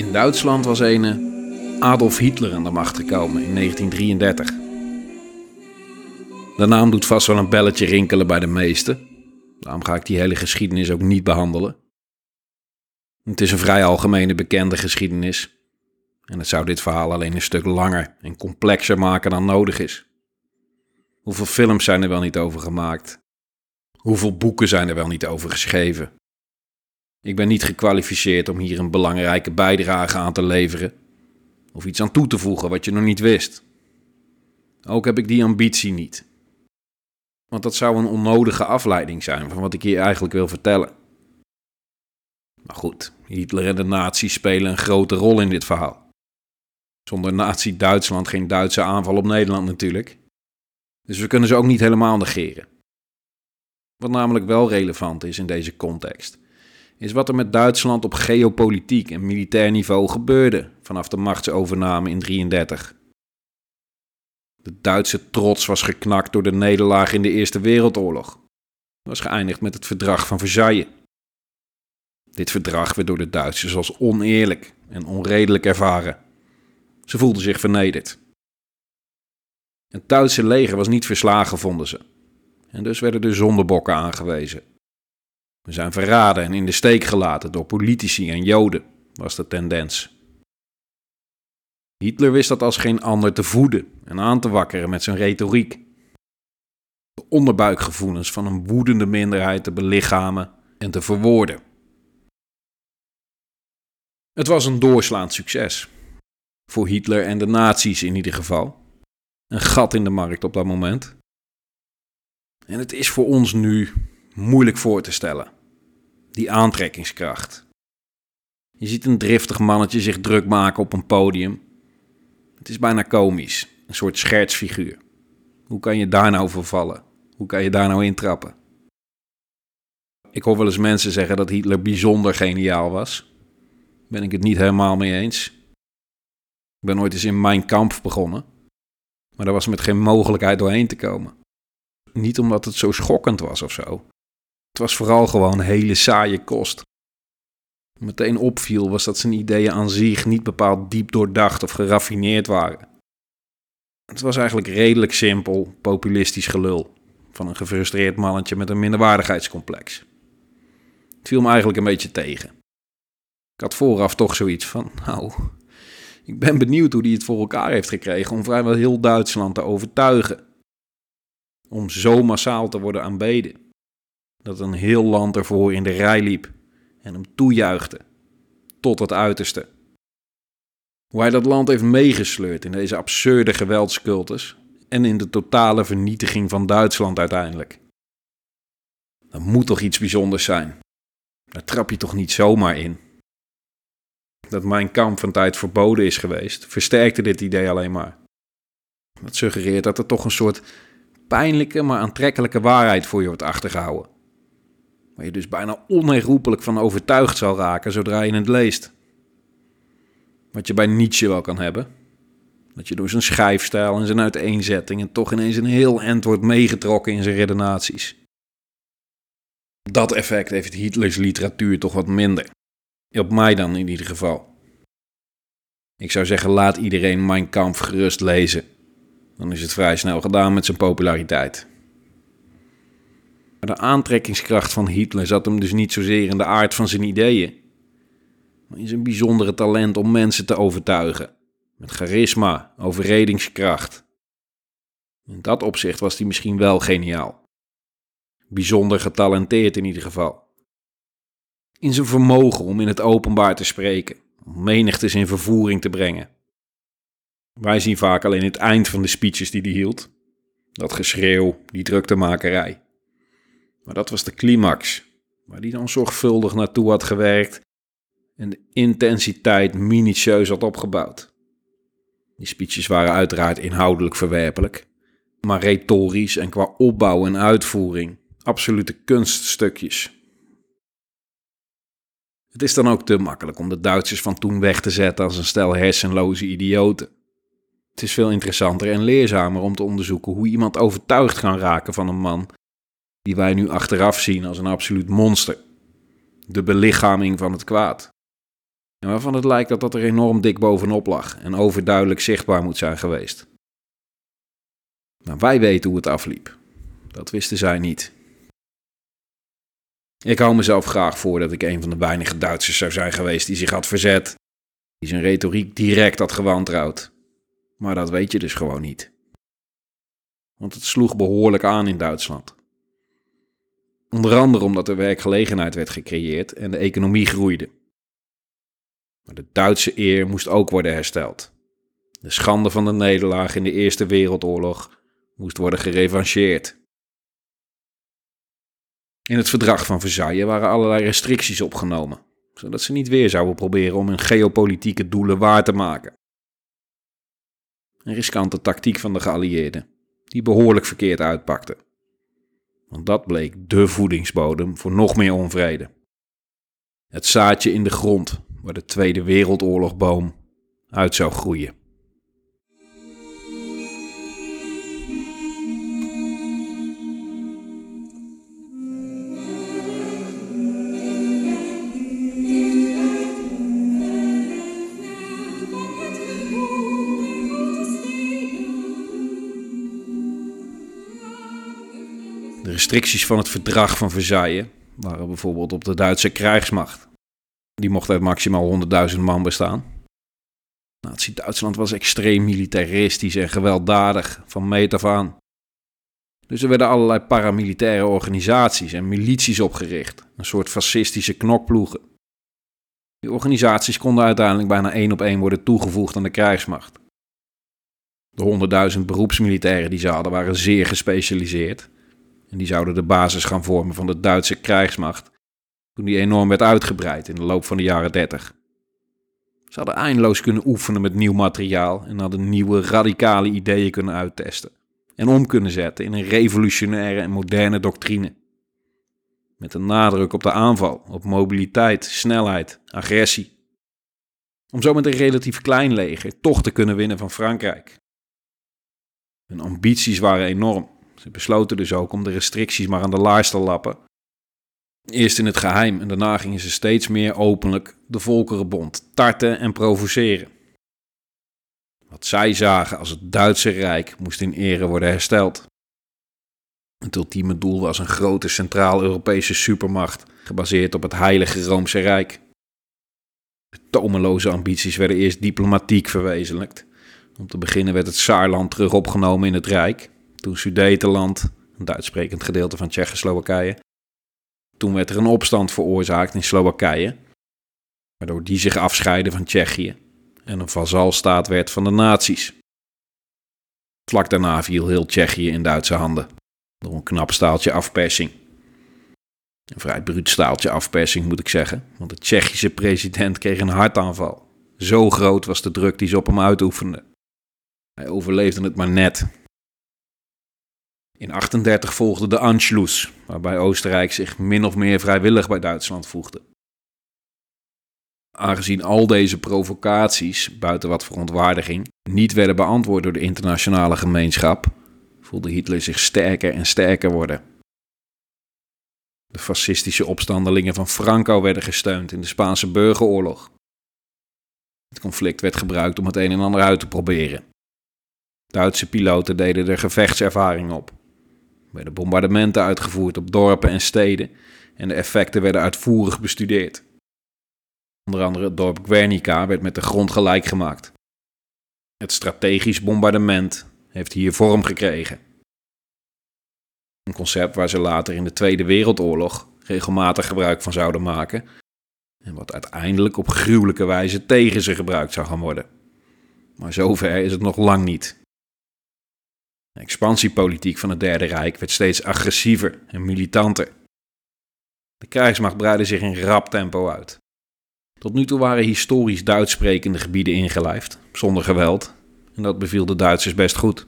In Duitsland was een Adolf Hitler aan de macht gekomen in 1933. De naam doet vast wel een belletje rinkelen bij de meesten. Daarom ga ik die hele geschiedenis ook niet behandelen. Het is een vrij algemene bekende geschiedenis. En het zou dit verhaal alleen een stuk langer en complexer maken dan nodig is. Hoeveel films zijn er wel niet over gemaakt? Hoeveel boeken zijn er wel niet over geschreven? Ik ben niet gekwalificeerd om hier een belangrijke bijdrage aan te leveren of iets aan toe te voegen wat je nog niet wist. Ook heb ik die ambitie niet. Want dat zou een onnodige afleiding zijn van wat ik hier eigenlijk wil vertellen. Maar goed, Hitler en de nazi's spelen een grote rol in dit verhaal. Zonder nazi-Duitsland geen Duitse aanval op Nederland natuurlijk. Dus we kunnen ze ook niet helemaal negeren. Wat namelijk wel relevant is in deze context, is wat er met Duitsland op geopolitiek en militair niveau gebeurde vanaf de machtsovername in 1933. De Duitse trots was geknakt door de nederlaag in de Eerste Wereldoorlog. Het was geëindigd met het verdrag van Versailles. Dit verdrag werd door de Duitsers als oneerlijk en onredelijk ervaren. Ze voelden zich vernederd. Het Duitse leger was niet verslagen, vonden ze. En dus werden er zondebokken aangewezen. We zijn verraden en in de steek gelaten door politici en Joden, was de tendens. Hitler wist dat als geen ander te voeden en aan te wakkeren met zijn retoriek. De onderbuikgevoelens van een woedende minderheid te belichamen en te verwoorden. Het was een doorslaand succes. Voor Hitler en de nazi's in ieder geval. Een gat in de markt op dat moment. En het is voor ons nu moeilijk voor te stellen. Die aantrekkingskracht. Je ziet een driftig mannetje zich druk maken op een podium. Het is bijna komisch, een soort schertsfiguur. Hoe kan je daar nou voor vallen? Hoe kan je daar nou intrappen? Ik hoor wel eens mensen zeggen dat Hitler bijzonder geniaal was. Ben ik het niet helemaal mee eens. Ik ben ooit eens in mijn kamp begonnen. Maar daar was met geen mogelijkheid doorheen te komen. Niet omdat het zo schokkend was of zo. Was vooral gewoon hele saaie kost. Meteen opviel was dat zijn ideeën aan zich niet bepaald diep doordacht of geraffineerd waren. Het was eigenlijk redelijk simpel, populistisch gelul van een gefrustreerd mannetje met een minderwaardigheidscomplex. Het viel me eigenlijk een beetje tegen. Ik had vooraf toch zoiets van, nou, ik ben benieuwd hoe hij het voor elkaar heeft gekregen om vrijwel heel Duitsland te overtuigen. Om zo massaal te worden aanbeden. Dat een heel land ervoor in de rij liep en hem toejuichte. Tot het uiterste. Hoe hij dat land heeft meegesleurd in deze absurde geweldscultus en in de totale vernietiging van Duitsland uiteindelijk. Dat moet toch iets bijzonders zijn. Daar trap je toch niet zomaar in. Dat mijn kamp van tijd verboden is geweest, versterkte dit idee alleen maar. Dat suggereert dat er toch een soort pijnlijke maar aantrekkelijke waarheid voor je wordt achtergehouden. Waar je dus bijna onherroepelijk van overtuigd zal raken zodra je het leest. Wat je bij Nietzsche wel kan hebben. Dat je door zijn schrijfstijl en zijn uiteenzettingen toch ineens een heel end wordt meegetrokken in zijn redenaties. Dat effect heeft Hitlers literatuur toch wat minder. Op mij dan in ieder geval. Ik zou zeggen, laat iedereen Mein Kampf gerust lezen. Dan is het vrij snel gedaan met zijn populariteit. Maar de aantrekkingskracht van Hitler zat hem dus niet zozeer in de aard van zijn ideeën, maar in zijn bijzondere talent om mensen te overtuigen. Met charisma, overredingskracht. In dat opzicht was hij misschien wel geniaal. Bijzonder getalenteerd in ieder geval. In zijn vermogen om in het openbaar te spreken, om menigtes in vervoering te brengen. Wij zien vaak alleen het eind van de speeches die hij hield. Dat geschreeuw, die druktemakerij. Maar dat was de climax, waar hij dan zorgvuldig naartoe had gewerkt en de intensiteit minutieus had opgebouwd. Die speeches waren uiteraard inhoudelijk verwerpelijk, maar retorisch en qua opbouw en uitvoering absolute kunststukjes. Het is dan ook te makkelijk om de Duitsers van toen weg te zetten als een stel hersenloze idioten. Het is veel interessanter en leerzamer om te onderzoeken hoe iemand overtuigd kan raken van een man die wij nu achteraf zien als een absoluut monster. De belichaming van het kwaad. En waarvan het lijkt dat dat er enorm dik bovenop lag en overduidelijk zichtbaar moet zijn geweest. Maar wij weten hoe het afliep. Dat wisten zij niet. Ik hou mezelf graag voor dat ik een van de weinige Duitsers zou zijn geweest die zich had verzet, die zijn retoriek direct had gewantrouwd. Maar dat weet je dus gewoon niet. Want het sloeg behoorlijk aan in Duitsland. Onder andere omdat er werkgelegenheid werd gecreëerd en de economie groeide. Maar de Duitse eer moest ook worden hersteld. De schande van de nederlaag in de Eerste Wereldoorlog moest worden gerevancheerd. In het verdrag van Versailles waren allerlei restricties opgenomen, zodat ze niet weer zouden proberen om hun geopolitieke doelen waar te maken. Een riskante tactiek van de geallieerden, die behoorlijk verkeerd uitpakte. Want dat bleek de voedingsbodem voor nog meer onvrede. Het zaadje in de grond waar de Tweede Wereldoorlogboom uit zou groeien. De restricties van het verdrag van Versailles waren bijvoorbeeld op de Duitse krijgsmacht. Die mocht uit maximaal 100.000 man bestaan. Nazi-Duitsland was extreem militaristisch en gewelddadig van meet af aan. Dus er werden allerlei paramilitaire organisaties en milities opgericht, een soort fascistische knokploegen. Die organisaties konden uiteindelijk bijna één op één worden toegevoegd aan de krijgsmacht. De 100.000 beroepsmilitairen die ze hadden waren zeer gespecialiseerd en die zouden de basis gaan vormen van de Duitse krijgsmacht toen die enorm werd uitgebreid in de loop van de jaren 30. Ze hadden eindeloos kunnen oefenen met nieuw materiaal en hadden nieuwe radicale ideeën kunnen uittesten en om kunnen zetten in een revolutionaire en moderne doctrine. Met een nadruk op de aanval, op mobiliteit, snelheid, agressie. Om zo met een relatief klein leger toch te kunnen winnen van Frankrijk. Hun ambities waren enorm. Ze besloten dus ook om de restricties maar aan de laars te lappen. Eerst in het geheim en daarna gingen ze steeds meer openlijk de Volkerenbond tarten en provoceren. Wat zij zagen als het Duitse Rijk moest in ere worden hersteld. Het ultieme doel was een grote Centraal-Europese supermacht, gebaseerd op het Heilige Roomse Rijk. De tomeloze ambities werden eerst diplomatiek verwezenlijkt. Om te beginnen werd het Saarland terug opgenomen in het Rijk, toen Sudetenland, een Duitssprekend gedeelte van Tsjechoslowakije. Toen werd er een opstand veroorzaakt in Slowakije, waardoor die zich afscheiden van Tsjechië en een vazalstaat werd van de nazi's. Vlak daarna viel heel Tsjechië in Duitse handen, door een knap staaltje afpersing. Een vrij bruut staaltje afpersing moet ik zeggen, want de Tsjechische president kreeg een hartaanval. Zo groot was de druk die ze op hem uitoefenden. Hij overleefde het maar net in 38 volgde de Anschluss, waarbij Oostenrijk zich min of meer vrijwillig bij Duitsland voegde. Aangezien al deze provocaties, buiten wat verontwaardiging, niet werden beantwoord door de internationale gemeenschap, voelde Hitler zich sterker en sterker worden. De fascistische opstandelingen van Franco werden gesteund in de Spaanse burgeroorlog. Het conflict werd gebruikt om het een en ander uit te proberen. Duitse piloten deden er gevechtservaring op werden bombardementen uitgevoerd op dorpen en steden en de effecten werden uitvoerig bestudeerd. Onder andere het dorp Guernica werd met de grond gelijk gemaakt. Het strategisch bombardement heeft hier vorm gekregen. Een concept waar ze later in de Tweede Wereldoorlog regelmatig gebruik van zouden maken en wat uiteindelijk op gruwelijke wijze tegen ze gebruikt zou gaan worden. Maar zover is het nog lang niet. De expansiepolitiek van het Derde Rijk werd steeds agressiever en militanter. De krijgsmacht breidde zich in rap tempo uit. Tot nu toe waren historisch Duits sprekende gebieden ingelijfd, zonder geweld, en dat beviel de Duitsers best goed.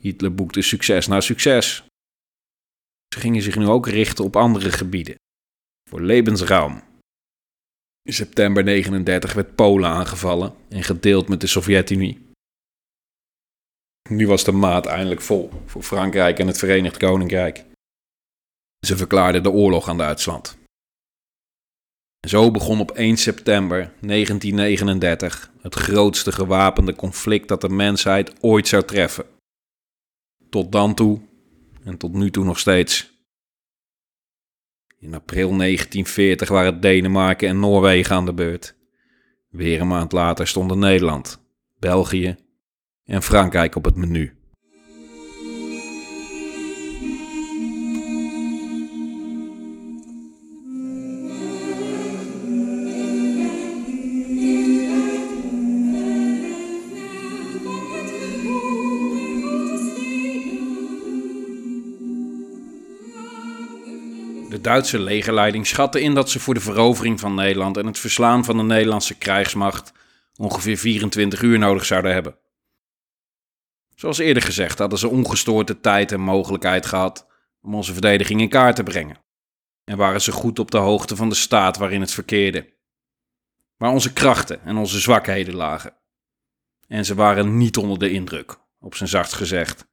Hitler boekte succes na succes. Ze gingen zich nu ook richten op andere gebieden, voor levensruim. In september 39 werd Polen aangevallen en gedeeld met de Sovjet-Unie. Nu was de maat eindelijk vol voor Frankrijk en het Verenigd Koninkrijk. Ze verklaarden de oorlog aan Duitsland. Zo begon op 1 september 1939 het grootste gewapende conflict dat de mensheid ooit zou treffen. Tot dan toe en tot nu toe nog steeds. In april 1940 waren Denemarken en Noorwegen aan de beurt. Weer een maand later stonden Nederland, België en Frankrijk op het menu. De Duitse legerleiding schatte in dat ze voor de verovering van Nederland en het verslaan van de Nederlandse krijgsmacht ongeveer 24 uur nodig zouden hebben. Zoals eerder gezegd hadden ze ongestoorde tijd en mogelijkheid gehad om onze verdediging in kaart te brengen. En waren ze goed op de hoogte van de staat waarin het verkeerde. Waar onze krachten en onze zwakheden lagen. En ze waren niet onder de indruk, op zijn zachtst gezegd.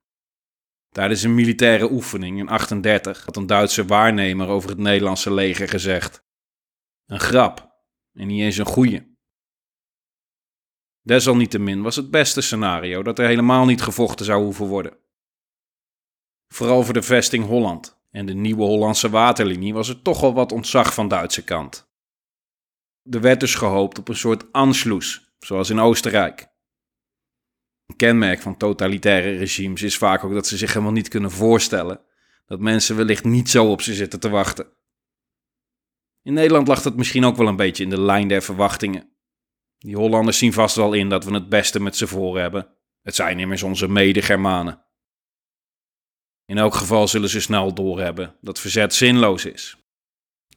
Tijdens een militaire oefening in 38 had een Duitse waarnemer over het Nederlandse leger gezegd: Een grap, en niet eens een goeie. Desalniettemin was het beste scenario dat er helemaal niet gevochten zou hoeven worden. Vooral voor de vesting Holland en de nieuwe Hollandse waterlinie was er toch al wat ontzag van Duitse kant. Er werd dus gehoopt op een soort Anschluss, zoals in Oostenrijk. Een kenmerk van totalitaire regimes is vaak ook dat ze zich helemaal niet kunnen voorstellen dat mensen wellicht niet zo op ze zitten te wachten. In Nederland lag dat misschien ook wel een beetje in de lijn der verwachtingen. Die Hollanders zien vast wel in dat we het beste met ze voor hebben. Het zijn immers onze mede-Germanen. In elk geval zullen ze snel doorhebben dat verzet zinloos is.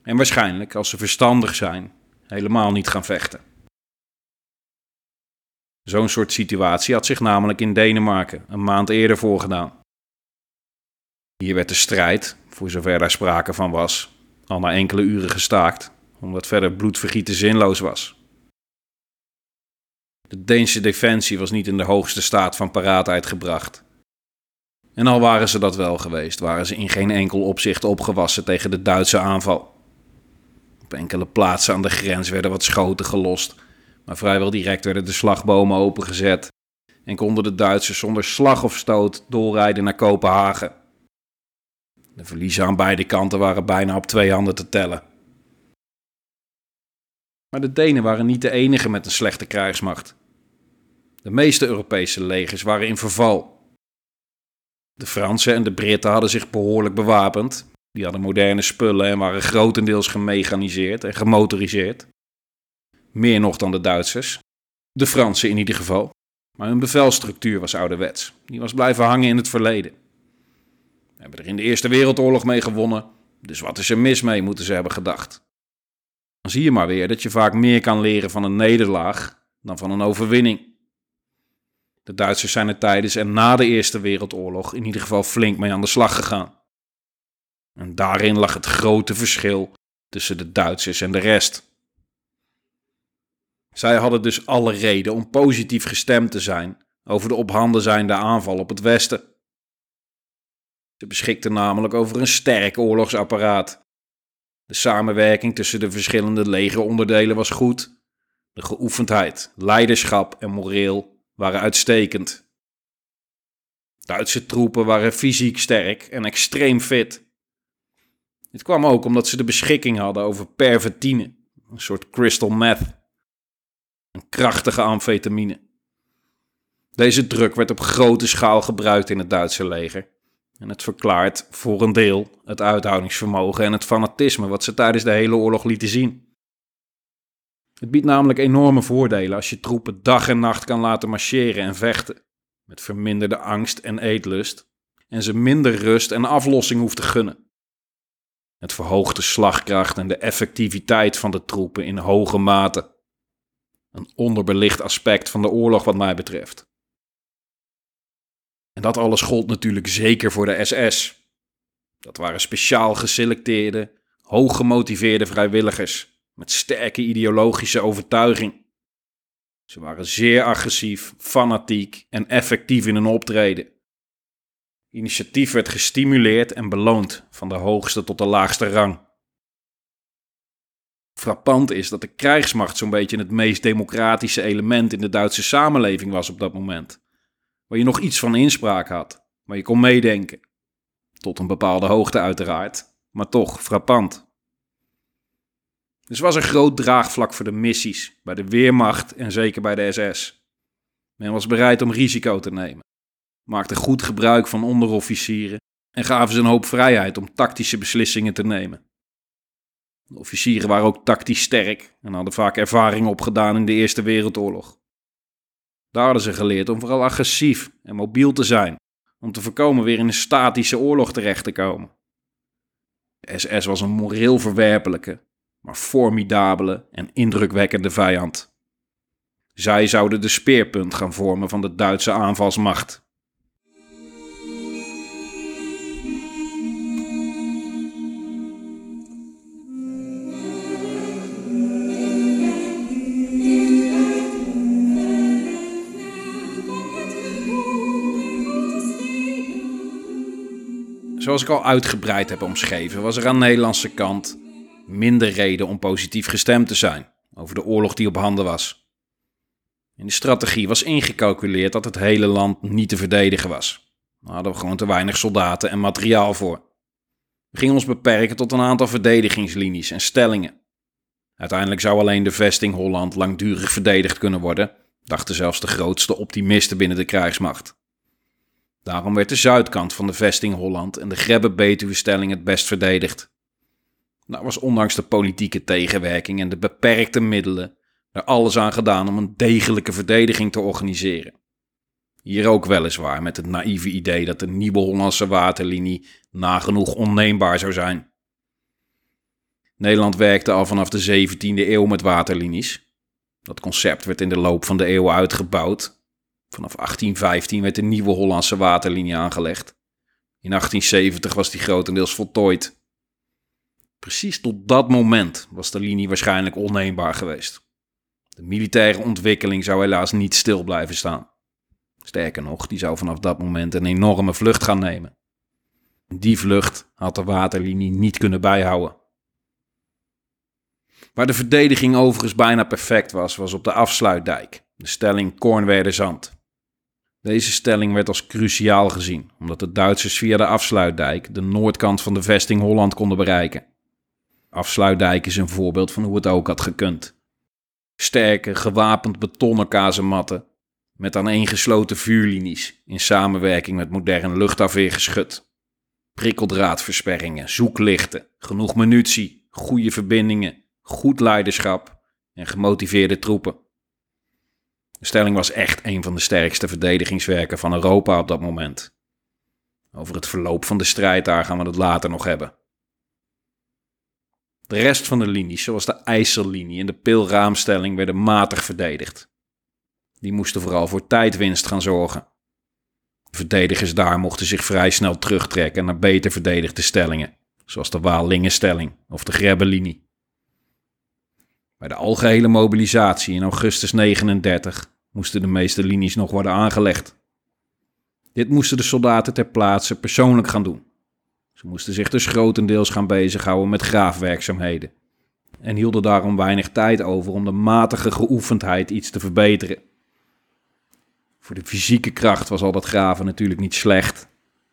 En waarschijnlijk, als ze verstandig zijn, helemaal niet gaan vechten. Zo'n soort situatie had zich namelijk in Denemarken een maand eerder voorgedaan. Hier werd de strijd, voor zover daar sprake van was, al na enkele uren gestaakt, omdat verder bloedvergieten zinloos was. De Deense defensie was niet in de hoogste staat van paraatheid gebracht. En al waren ze dat wel geweest, waren ze in geen enkel opzicht opgewassen tegen de Duitse aanval. Op enkele plaatsen aan de grens werden wat schoten gelost maar vrijwel direct werden de slagbomen opengezet en konden de Duitsers zonder slag of stoot doorrijden naar Kopenhagen. De verliezen aan beide kanten waren bijna op twee handen te tellen. Maar de Denen waren niet de enige met een slechte krijgsmacht. De meeste Europese legers waren in verval. De Fransen en de Britten hadden zich behoorlijk bewapend. Die hadden moderne spullen en waren grotendeels gemechaniseerd en gemotoriseerd. Meer nog dan de Duitsers. De Fransen in ieder geval. Maar hun bevelstructuur was ouderwets. Die was blijven hangen in het verleden. We hebben er in de Eerste Wereldoorlog mee gewonnen. Dus wat is er mis mee, moeten ze hebben gedacht. Dan zie je maar weer dat je vaak meer kan leren van een nederlaag dan van een overwinning. De Duitsers zijn er tijdens en na de Eerste Wereldoorlog in ieder geval flink mee aan de slag gegaan. En daarin lag het grote verschil tussen de Duitsers en de rest. Zij hadden dus alle reden om positief gestemd te zijn over de op handen zijnde aanval op het Westen. Ze beschikten namelijk over een sterk oorlogsapparaat. De samenwerking tussen de verschillende legeronderdelen was goed. De geoefendheid, leiderschap en moreel waren uitstekend. Duitse troepen waren fysiek sterk en extreem fit. Dit kwam ook omdat ze de beschikking hadden over pervertine, een soort crystal meth. Een krachtige amfetamine. Deze druk werd op grote schaal gebruikt in het Duitse leger. En het verklaart voor een deel het uithoudingsvermogen en het fanatisme wat ze tijdens de hele oorlog lieten zien. Het biedt namelijk enorme voordelen als je troepen dag en nacht kan laten marcheren en vechten, met verminderde angst en eetlust, en ze minder rust en aflossing hoeft te gunnen. Het verhoogt de slagkracht en de effectiviteit van de troepen in hoge mate. Een onderbelicht aspect van de oorlog wat mij betreft. En dat alles gold natuurlijk zeker voor de SS. Dat waren speciaal geselecteerde, hoog gemotiveerde vrijwilligers met sterke ideologische overtuiging. Ze waren zeer agressief, fanatiek en effectief in hun optreden. Initiatief werd gestimuleerd en beloond van de hoogste tot de laagste rang. Frappant is dat de krijgsmacht zo'n beetje het meest democratische element in de Duitse samenleving was op dat moment. Waar je nog iets van inspraak had, waar je kon meedenken. Tot een bepaalde hoogte uiteraard, maar toch frappant. Dus was een groot draagvlak voor de missies, bij de Weermacht en zeker bij de SS. Men was bereid om risico te nemen, maakte goed gebruik van onderofficieren en gaven ze een hoop vrijheid om tactische beslissingen te nemen. De officieren waren ook tactisch sterk en hadden vaak ervaring opgedaan in de Eerste Wereldoorlog. Daar hadden ze geleerd om vooral agressief en mobiel te zijn, om te voorkomen weer in een statische oorlog terecht te komen. De SS was een moreel verwerpelijke, maar formidabele en indrukwekkende vijand. Zij zouden de speerpunt gaan vormen van de Duitse aanvalsmacht. Zoals ik al uitgebreid heb omschreven, was er aan de Nederlandse kant minder reden om positief gestemd te zijn over de oorlog die op handen was. In de strategie was ingecalculeerd dat het hele land niet te verdedigen was. Daar hadden we gewoon te weinig soldaten en materiaal voor. We gingen ons beperken tot een aantal verdedigingslinies en stellingen. Uiteindelijk zou alleen de vesting Holland langdurig verdedigd kunnen worden, dachten zelfs de grootste optimisten binnen de krijgsmacht. Daarom werd de zuidkant van de vesting Holland en de Grebbe-Betuwe-stelling het best verdedigd. Daar was ondanks de politieke tegenwerking en de beperkte middelen er alles aan gedaan om een degelijke verdediging te organiseren. Hier ook weliswaar met het naïeve idee dat de nieuwe Hollandse waterlinie nagenoeg onneembaar zou zijn. Nederland werkte al vanaf de 17e eeuw met waterlinies. Dat concept werd in de loop van de eeuw uitgebouwd Vanaf 1815 werd de nieuwe Hollandse waterlinie aangelegd. In 1870 was die grotendeels voltooid. Precies tot dat moment was de linie waarschijnlijk onneembaar geweest. De militaire ontwikkeling zou helaas niet stil blijven staan. Sterker nog, die zou vanaf dat moment een enorme vlucht gaan nemen. Die vlucht had de waterlinie niet kunnen bijhouden. Waar de verdediging overigens bijna perfect was, was op de afsluitdijk, de stelling Kornwerder-Zand. Deze stelling werd als cruciaal gezien, omdat de Duitsers via de afsluitdijk de noordkant van de vesting Holland konden bereiken. Afsluitdijk is een voorbeeld van hoe het ook had gekund. Sterke, gewapend betonnen kazematten met aaneengesloten vuurlinies in samenwerking met modern luchtafweergeschut. Prikkeldraadversperringen, zoeklichten, genoeg munitie, goede verbindingen, goed leiderschap en gemotiveerde troepen. De stelling was echt een van de sterkste verdedigingswerken van Europa op dat moment. Over het verloop van de strijd daar gaan we het later nog hebben. De rest van de linies, zoals de IJssellinie en de Pilraamstelling, werden matig verdedigd. Die moesten vooral voor tijdwinst gaan zorgen. De verdedigers daar mochten zich vrij snel terugtrekken naar beter verdedigde stellingen, zoals de Waallingenstelling of de Grebbelinie. Bij de algehele mobilisatie in augustus 39 moesten de meeste linies nog worden aangelegd. Dit moesten de soldaten ter plaatse persoonlijk gaan doen. Ze moesten zich dus grotendeels gaan bezighouden met graafwerkzaamheden en hielden daarom weinig tijd over om de matige geoefendheid iets te verbeteren. Voor de fysieke kracht was al dat graven natuurlijk niet slecht,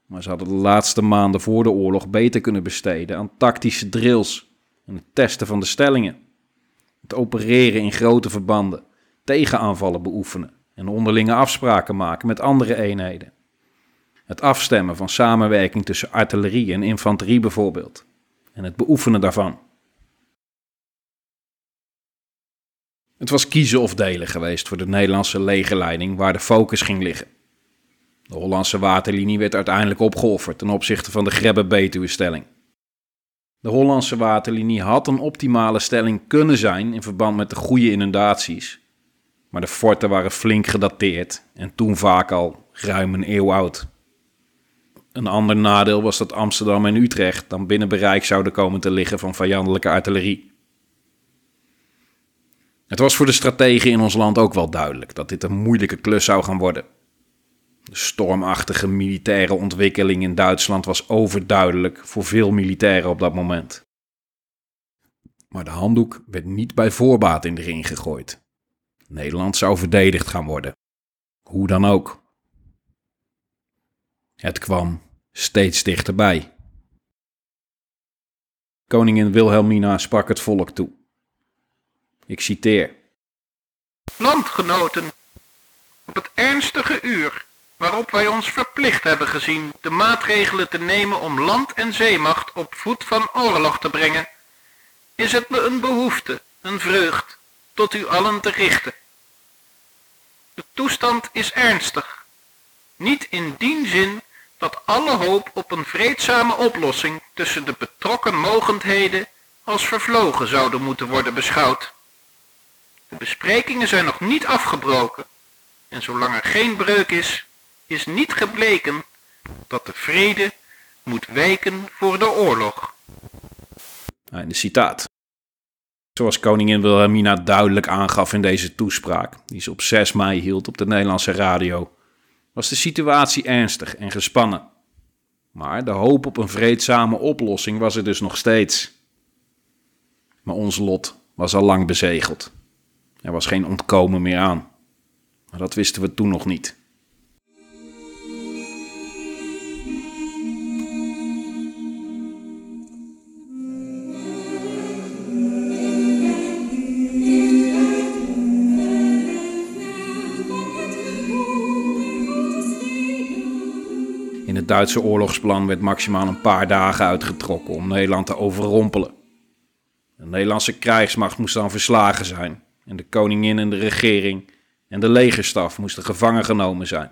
maar ze hadden de laatste maanden voor de oorlog beter kunnen besteden aan tactische drills en het testen van de stellingen. Het opereren in grote verbanden tegenaanvallen beoefenen en onderlinge afspraken maken met andere eenheden. Het afstemmen van samenwerking tussen artillerie en infanterie bijvoorbeeld. En het beoefenen daarvan. Het was kiezen of delen geweest voor de Nederlandse legerleiding waar de focus ging liggen. De Hollandse waterlinie werd uiteindelijk opgeofferd ten opzichte van de Grebbe-Betuwe-stelling. De Hollandse waterlinie had een optimale stelling kunnen zijn in verband met de goede inundaties, maar de forten waren flink gedateerd en toen vaak al ruim een eeuw oud. Een ander nadeel was dat Amsterdam en Utrecht dan binnen bereik zouden komen te liggen van vijandelijke artillerie. Het was voor de strategen in ons land ook wel duidelijk dat dit een moeilijke klus zou gaan worden. De stormachtige militaire ontwikkeling in Duitsland was overduidelijk voor veel militairen op dat moment. Maar de handdoek werd niet bij voorbaat in de ring gegooid. Nederland zou verdedigd gaan worden. Hoe dan ook. Het kwam steeds dichterbij. Koningin Wilhelmina sprak het volk toe. Ik citeer. Landgenoten, op het ernstige uur waarop wij ons verplicht hebben gezien de maatregelen te nemen om land en zeemacht op voet van oorlog te brengen, is het me een behoefte, een vreugd, tot u allen te richten. De toestand is ernstig, niet in die zin dat alle hoop op een vreedzame oplossing tussen de betrokken mogendheden als vervlogen zouden moeten worden beschouwd. De besprekingen zijn nog niet afgebroken en zolang er geen breuk is, is niet gebleken dat de vrede moet wijken voor de oorlog. Einde citaat. Zoals koningin Wilhelmina duidelijk aangaf in deze toespraak, die ze op 6 mei hield op de Nederlandse radio, was de situatie ernstig en gespannen. Maar de hoop op een vreedzame oplossing was er dus nog steeds. Maar ons lot was al lang bezegeld. Er was geen ontkomen meer aan. Maar dat wisten we toen nog niet. Duitse oorlogsplan werd maximaal een paar dagen uitgetrokken om Nederland te overrompelen. De Nederlandse krijgsmacht moest dan verslagen zijn en de koningin en de regering en de legerstaf moesten gevangen genomen zijn.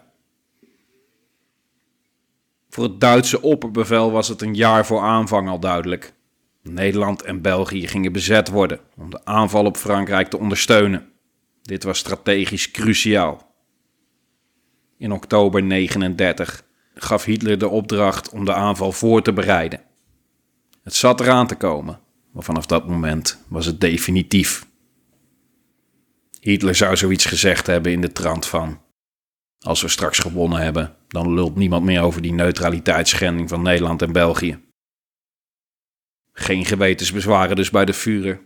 Voor het Duitse opperbevel was het een jaar voor aanvang al duidelijk. Nederland en België gingen bezet worden om de aanval op Frankrijk te ondersteunen. Dit was strategisch cruciaal. In oktober 39 gaf Hitler de opdracht om de aanval voor te bereiden. Het zat eraan te komen, maar vanaf dat moment was het definitief. Hitler zou zoiets gezegd hebben in de trant van: Als we straks gewonnen hebben, dan lult niemand meer over die neutraliteitsschending van Nederland en België. Geen gewetensbezwaren dus bij de Führer.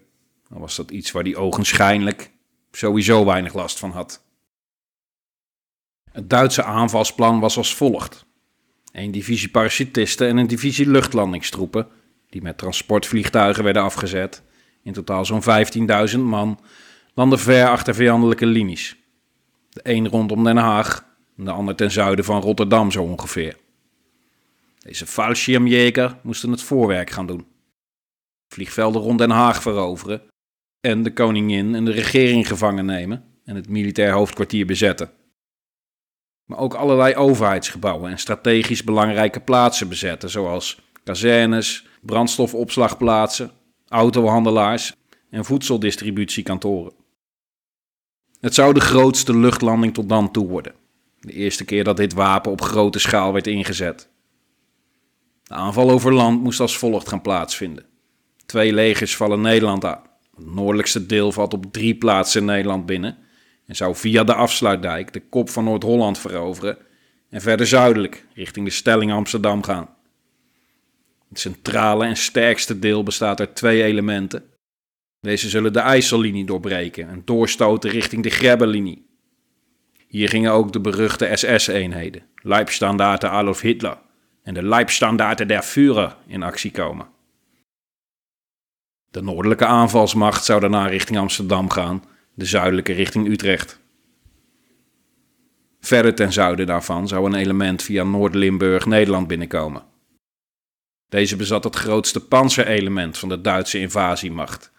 Dan was dat iets waar hij ogenschijnlijk sowieso weinig last van had. Het Duitse aanvalsplan was als volgt. Een divisie parachutisten en een divisie luchtlandingstroepen, die met transportvliegtuigen werden afgezet, in totaal zo'n 15.000 man, landen ver achter vijandelijke linies. De een rondom Den Haag de ander ten zuiden van Rotterdam zo ongeveer. Deze Fallschirmjäger moesten het voorwerk gaan doen. Vliegvelden rond Den Haag veroveren en de koningin en de regering gevangen nemen en het militair hoofdkwartier bezetten. Maar ook allerlei overheidsgebouwen en strategisch belangrijke plaatsen bezetten, zoals kazernes, brandstofopslagplaatsen, autohandelaars en voedseldistributiekantoren. Het zou de grootste luchtlanding tot dan toe worden. De eerste keer dat dit wapen op grote schaal werd ingezet. De aanval over land moest als volgt gaan plaatsvinden. Twee legers vallen Nederland aan. Het noordelijkste deel valt op drie plaatsen in Nederland binnen en zou via de afsluitdijk de kop van Noord-Holland veroveren en verder zuidelijk richting de stelling Amsterdam gaan. Het centrale en sterkste deel bestaat uit twee elementen. Deze zullen de IJssellinie doorbreken en doorstoten richting de Grebbelinie. Hier gingen ook de beruchte SS-eenheden, Leibstandarte Adolf Hitler en de Leibstandarte der Führer in actie komen. De noordelijke aanvalsmacht zou daarna richting Amsterdam gaan, de zuidelijke richting Utrecht. Verder ten zuiden daarvan zou een element via Noord-Limburg Nederland binnenkomen. Deze bezat het grootste panzerelement van de Duitse invasiemacht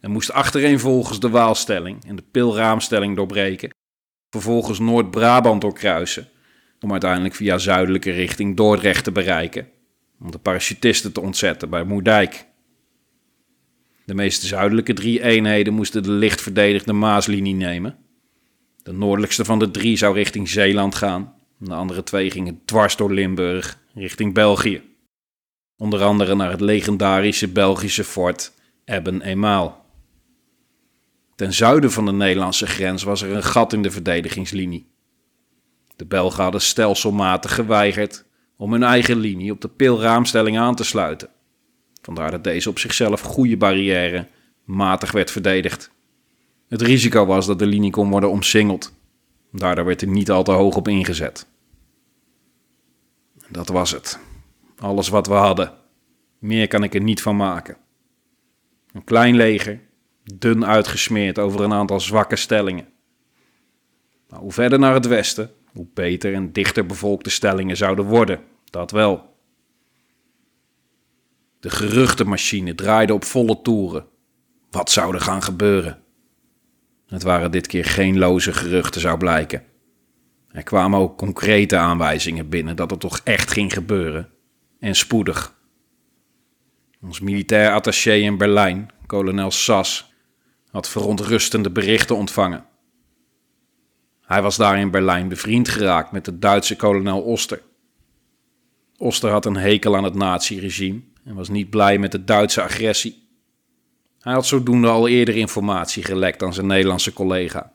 en moest achtereenvolgens de Waalstelling en de Pilraamstelling doorbreken, vervolgens Noord-Brabant doorkruisen, om uiteindelijk via zuidelijke richting Dordrecht te bereiken, om de parachutisten te ontzetten bij Moerdijk. De meest zuidelijke drie eenheden moesten de licht verdedigde Maaslinie nemen. De noordelijkste van de drie zou richting Zeeland gaan. De andere twee gingen dwars door Limburg richting België. Onder andere naar het legendarische Belgische fort Ebben-Emael. Ten zuiden van de Nederlandse grens was er een gat in de verdedigingslinie. De Belgen hadden stelselmatig geweigerd om hun eigen linie op de pilraamstelling aan te sluiten. Vandaar dat deze op zichzelf goede barrière matig werd verdedigd. Het risico was dat de linie kon worden omsingeld. Daardoor werd er niet al te hoog op ingezet. Dat was het. Alles wat we hadden. Meer kan ik er niet van maken. Een klein leger, dun uitgesmeerd over een aantal zwakke stellingen. Maar hoe verder naar het westen, hoe beter en dichter bevolkte stellingen zouden worden. Dat wel. De geruchtenmachine draaide op volle toeren. Wat zou er gaan gebeuren? Het waren dit keer geen loze geruchten, zou blijken. Er kwamen ook concrete aanwijzingen binnen dat het toch echt ging gebeuren. En spoedig. Ons militair attaché in Berlijn, kolonel Sass, had verontrustende berichten ontvangen. Hij was daar in Berlijn bevriend geraakt met de Duitse kolonel Oster. Oster had een hekel aan het naziregime en was niet blij met de Duitse agressie. Hij had zodoende al eerder informatie gelekt aan zijn Nederlandse collega,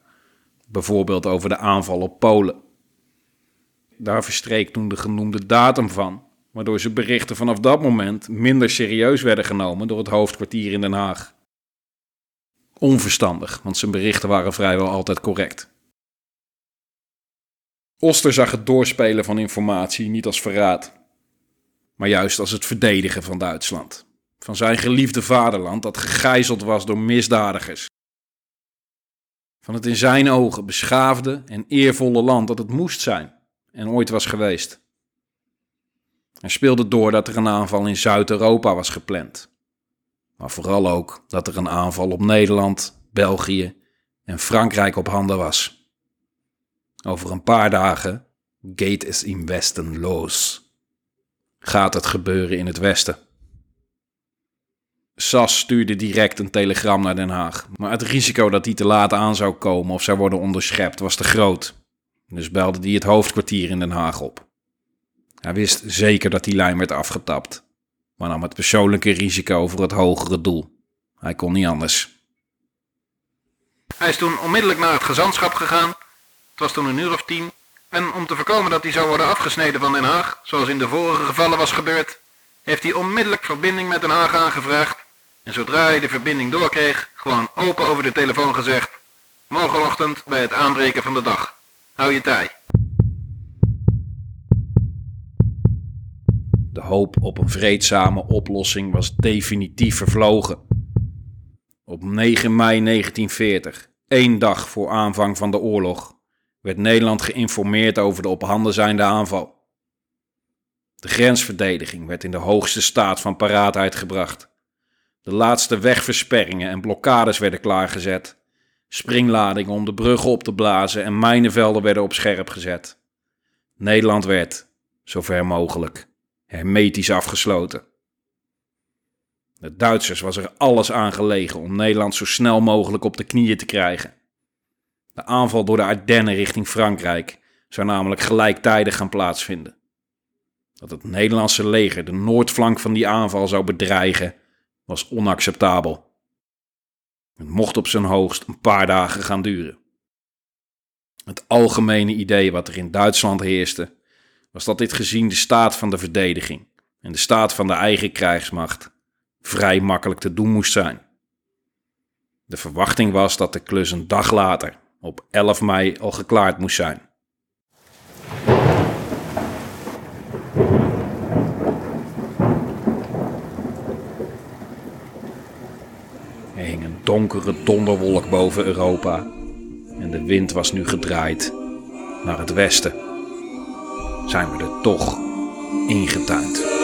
bijvoorbeeld over de aanval op Polen. Daar verstreek toen de genoemde datum van, waardoor zijn berichten vanaf dat moment minder serieus werden genomen door het hoofdkwartier in Den Haag. Onverstandig, want zijn berichten waren vrijwel altijd correct. Oster zag het doorspelen van informatie niet als verraad, maar juist als het verdedigen van Duitsland. Van zijn geliefde vaderland dat gegijzeld was door misdadigers. Van het in zijn ogen beschaafde en eervolle land dat het moest zijn en ooit was geweest. Hij speelde door dat er een aanval in Zuid-Europa was gepland. Maar vooral ook dat er een aanval op Nederland, België en Frankrijk op handen was. Over een paar dagen geht es im Westen los. Gaat het gebeuren in het Westen? SAS stuurde direct een telegram naar Den Haag, maar het risico dat die te laat aan zou komen of zou worden onderschept was te groot. Dus belde hij het hoofdkwartier in Den Haag op. Hij wist zeker dat die lijn werd afgetapt, maar nam het persoonlijke risico voor het hogere doel. Hij kon niet anders. Hij is toen onmiddellijk naar het gezantschap gegaan. Het was toen een uur of tien. En om te voorkomen dat hij zou worden afgesneden van Den Haag, zoals in de vorige gevallen was gebeurd, heeft hij onmiddellijk verbinding met Den Haag aangevraagd. En zodra hij de verbinding doorkreeg, gewoon open over de telefoon gezegd: Morgenochtend bij het aanbreken van de dag. Hou je tij. De hoop op een vreedzame oplossing was definitief vervlogen. Op 9 mei 1940, één dag voor aanvang van de oorlog, werd Nederland geïnformeerd over de op handen zijnde aanval. De grensverdediging werd in de hoogste staat van paraatheid gebracht. De laatste wegversperringen en blokkades werden klaargezet. Springladingen om de bruggen op te blazen en mijnenvelden werden op scherp gezet. Nederland werd, zover mogelijk, hermetisch afgesloten. De Duitsers was er alles aan gelegen om Nederland zo snel mogelijk op de knieën te krijgen. De aanval door de Ardennen richting Frankrijk zou namelijk gelijktijdig gaan plaatsvinden. Dat het Nederlandse leger de noordflank van die aanval zou bedreigen, was onacceptabel. Het mocht op zijn hoogst een paar dagen gaan duren. Het algemene idee wat er in Duitsland heerste, was dat dit gezien de staat van de verdediging en de staat van de eigen krijgsmacht vrij makkelijk te doen moest zijn. De verwachting was dat de klus een dag later, op 11 mei, al geklaard moest zijn. Er hing een donkere donderwolk boven Europa en de wind was nu gedraaid naar het westen. Zijn we er toch ingetuind.